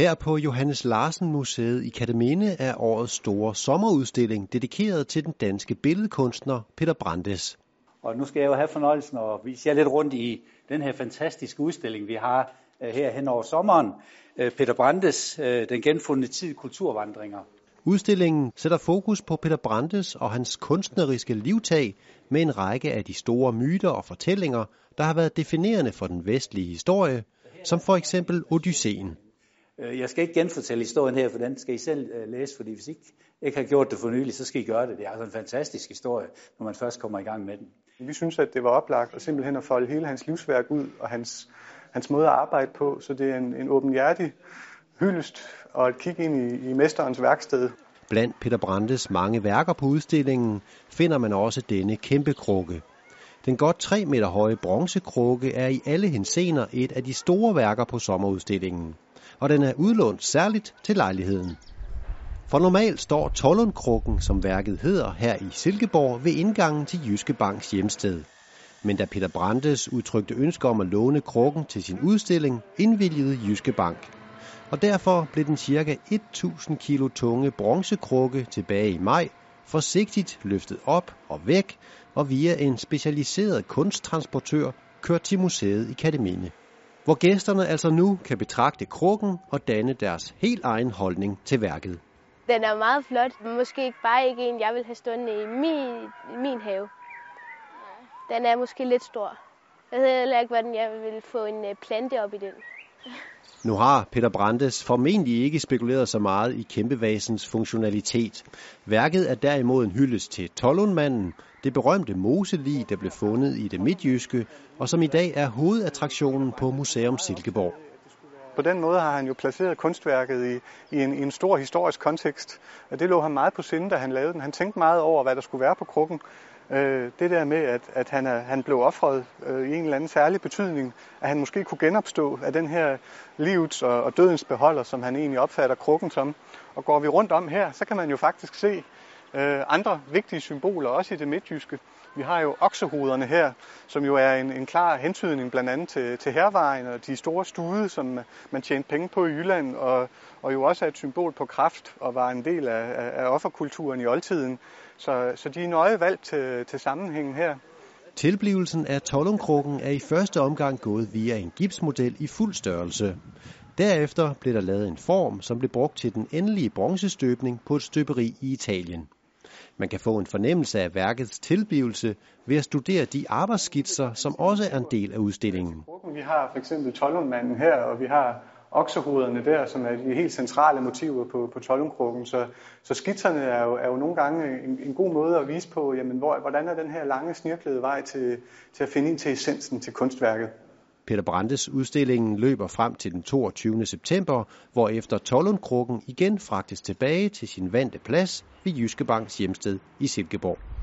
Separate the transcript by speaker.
Speaker 1: Her på Johannes Larsen Museet i Kataminde er årets store sommerudstilling dedikeret til den danske billedkunstner Peter Brandes.
Speaker 2: Og nu skal jeg jo have fornøjelsen at vise jer lidt rundt i den her fantastiske udstilling, vi har øh, her hen over sommeren. Øh, Peter Brandes, øh, Den genfundne tid, kulturvandringer.
Speaker 1: Udstillingen sætter fokus på Peter Brandes og hans kunstneriske livtag med en række af de store myter og fortællinger, der har været definerende for den vestlige historie, som for eksempel Odysseen.
Speaker 2: Jeg skal ikke genfortælle historien her, for den skal I selv læse, fordi hvis I ikke, har gjort det for nylig, så skal I gøre det. Det er altså en fantastisk historie, når man først kommer i gang med den.
Speaker 3: Vi synes, at det var oplagt at simpelthen at folde hele hans livsværk ud og hans, hans måde at arbejde på, så det er en, en åbenhjertig hyldest og et kig ind i, i mesterens værksted.
Speaker 1: Blandt Peter Brandes mange værker på udstillingen finder man også denne kæmpe krukke. Den godt 3 meter høje bronzekrukke er i alle hensener et af de store værker på sommerudstillingen, og den er udlånt særligt til lejligheden. For normalt står Tollundkrukken, som værket hedder, her i Silkeborg ved indgangen til Jyske Banks hjemsted. Men da Peter Brandes udtrykte ønske om at låne krukken til sin udstilling, indvilligede Jyske Bank. Og derfor blev den cirka 1000 kilo tunge bronzekrukke tilbage i maj forsigtigt løftet op og væk og via en specialiseret kunsttransportør kørt til museet i Kateminde. Hvor gæsterne altså nu kan betragte krukken og danne deres helt egen holdning til værket.
Speaker 4: Den er meget flot. Måske ikke bare ikke en, jeg vil have stående i min, min have. Den er måske lidt stor. Jeg ved heller ikke, hvordan jeg vil få en øh, plante op i den.
Speaker 1: Nu har Peter Brandes formentlig ikke spekuleret så meget i kæmpevasens funktionalitet. Værket er derimod en hyldest til Tollundmanden, det berømte moselig, der blev fundet i det midtjyske, og som i dag er hovedattraktionen på Museum Silkeborg.
Speaker 3: På den måde har han jo placeret kunstværket i, i, en, i en stor historisk kontekst. Og det lå ham meget på sinde, da han lavede den. Han tænkte meget over, hvad der skulle være på krukken. Øh, det der med, at, at han, er, han blev offret øh, i en eller anden særlig betydning, at han måske kunne genopstå af den her livets og, og dødens beholder, som han egentlig opfatter krukken som. Og går vi rundt om her, så kan man jo faktisk se øh, andre vigtige symboler, også i det midtjyske. Vi har jo oksehoderne her, som jo er en, en klar hentydning blandt andet til, til hervejen og de store stude, som man tjente penge på i Jylland, og, og jo også er et symbol på kraft og var en del af, af offerkulturen i oldtiden. Så, så de er nøje valgt til, til sammenhængen her.
Speaker 1: Tilblivelsen af Tollumkrukken er i første omgang gået via en gipsmodel i fuld størrelse. Derefter blev der lavet en form, som blev brugt til den endelige bronzestøbning på et støberi i Italien. Man kan få en fornemmelse af værkets tilblivelse ved at studere de arbejdsskitser, som også er en del af udstillingen.
Speaker 3: Vi har for eksempel Tollundmanden her, og vi har oksehovederne der, som er de helt centrale motiver på, på Tollundkrukken. Så, så skitserne er jo, er jo nogle gange en, en god måde at vise på, jamen, hvor, hvordan er den her lange snirklede vej til, til at finde ind til essensen til kunstværket.
Speaker 1: Peter Brandes udstillingen løber frem til den 22. september, hvor efter Tollundkrukken igen fragtes tilbage til sin vante plads ved Jyske Banks hjemsted i Silkeborg.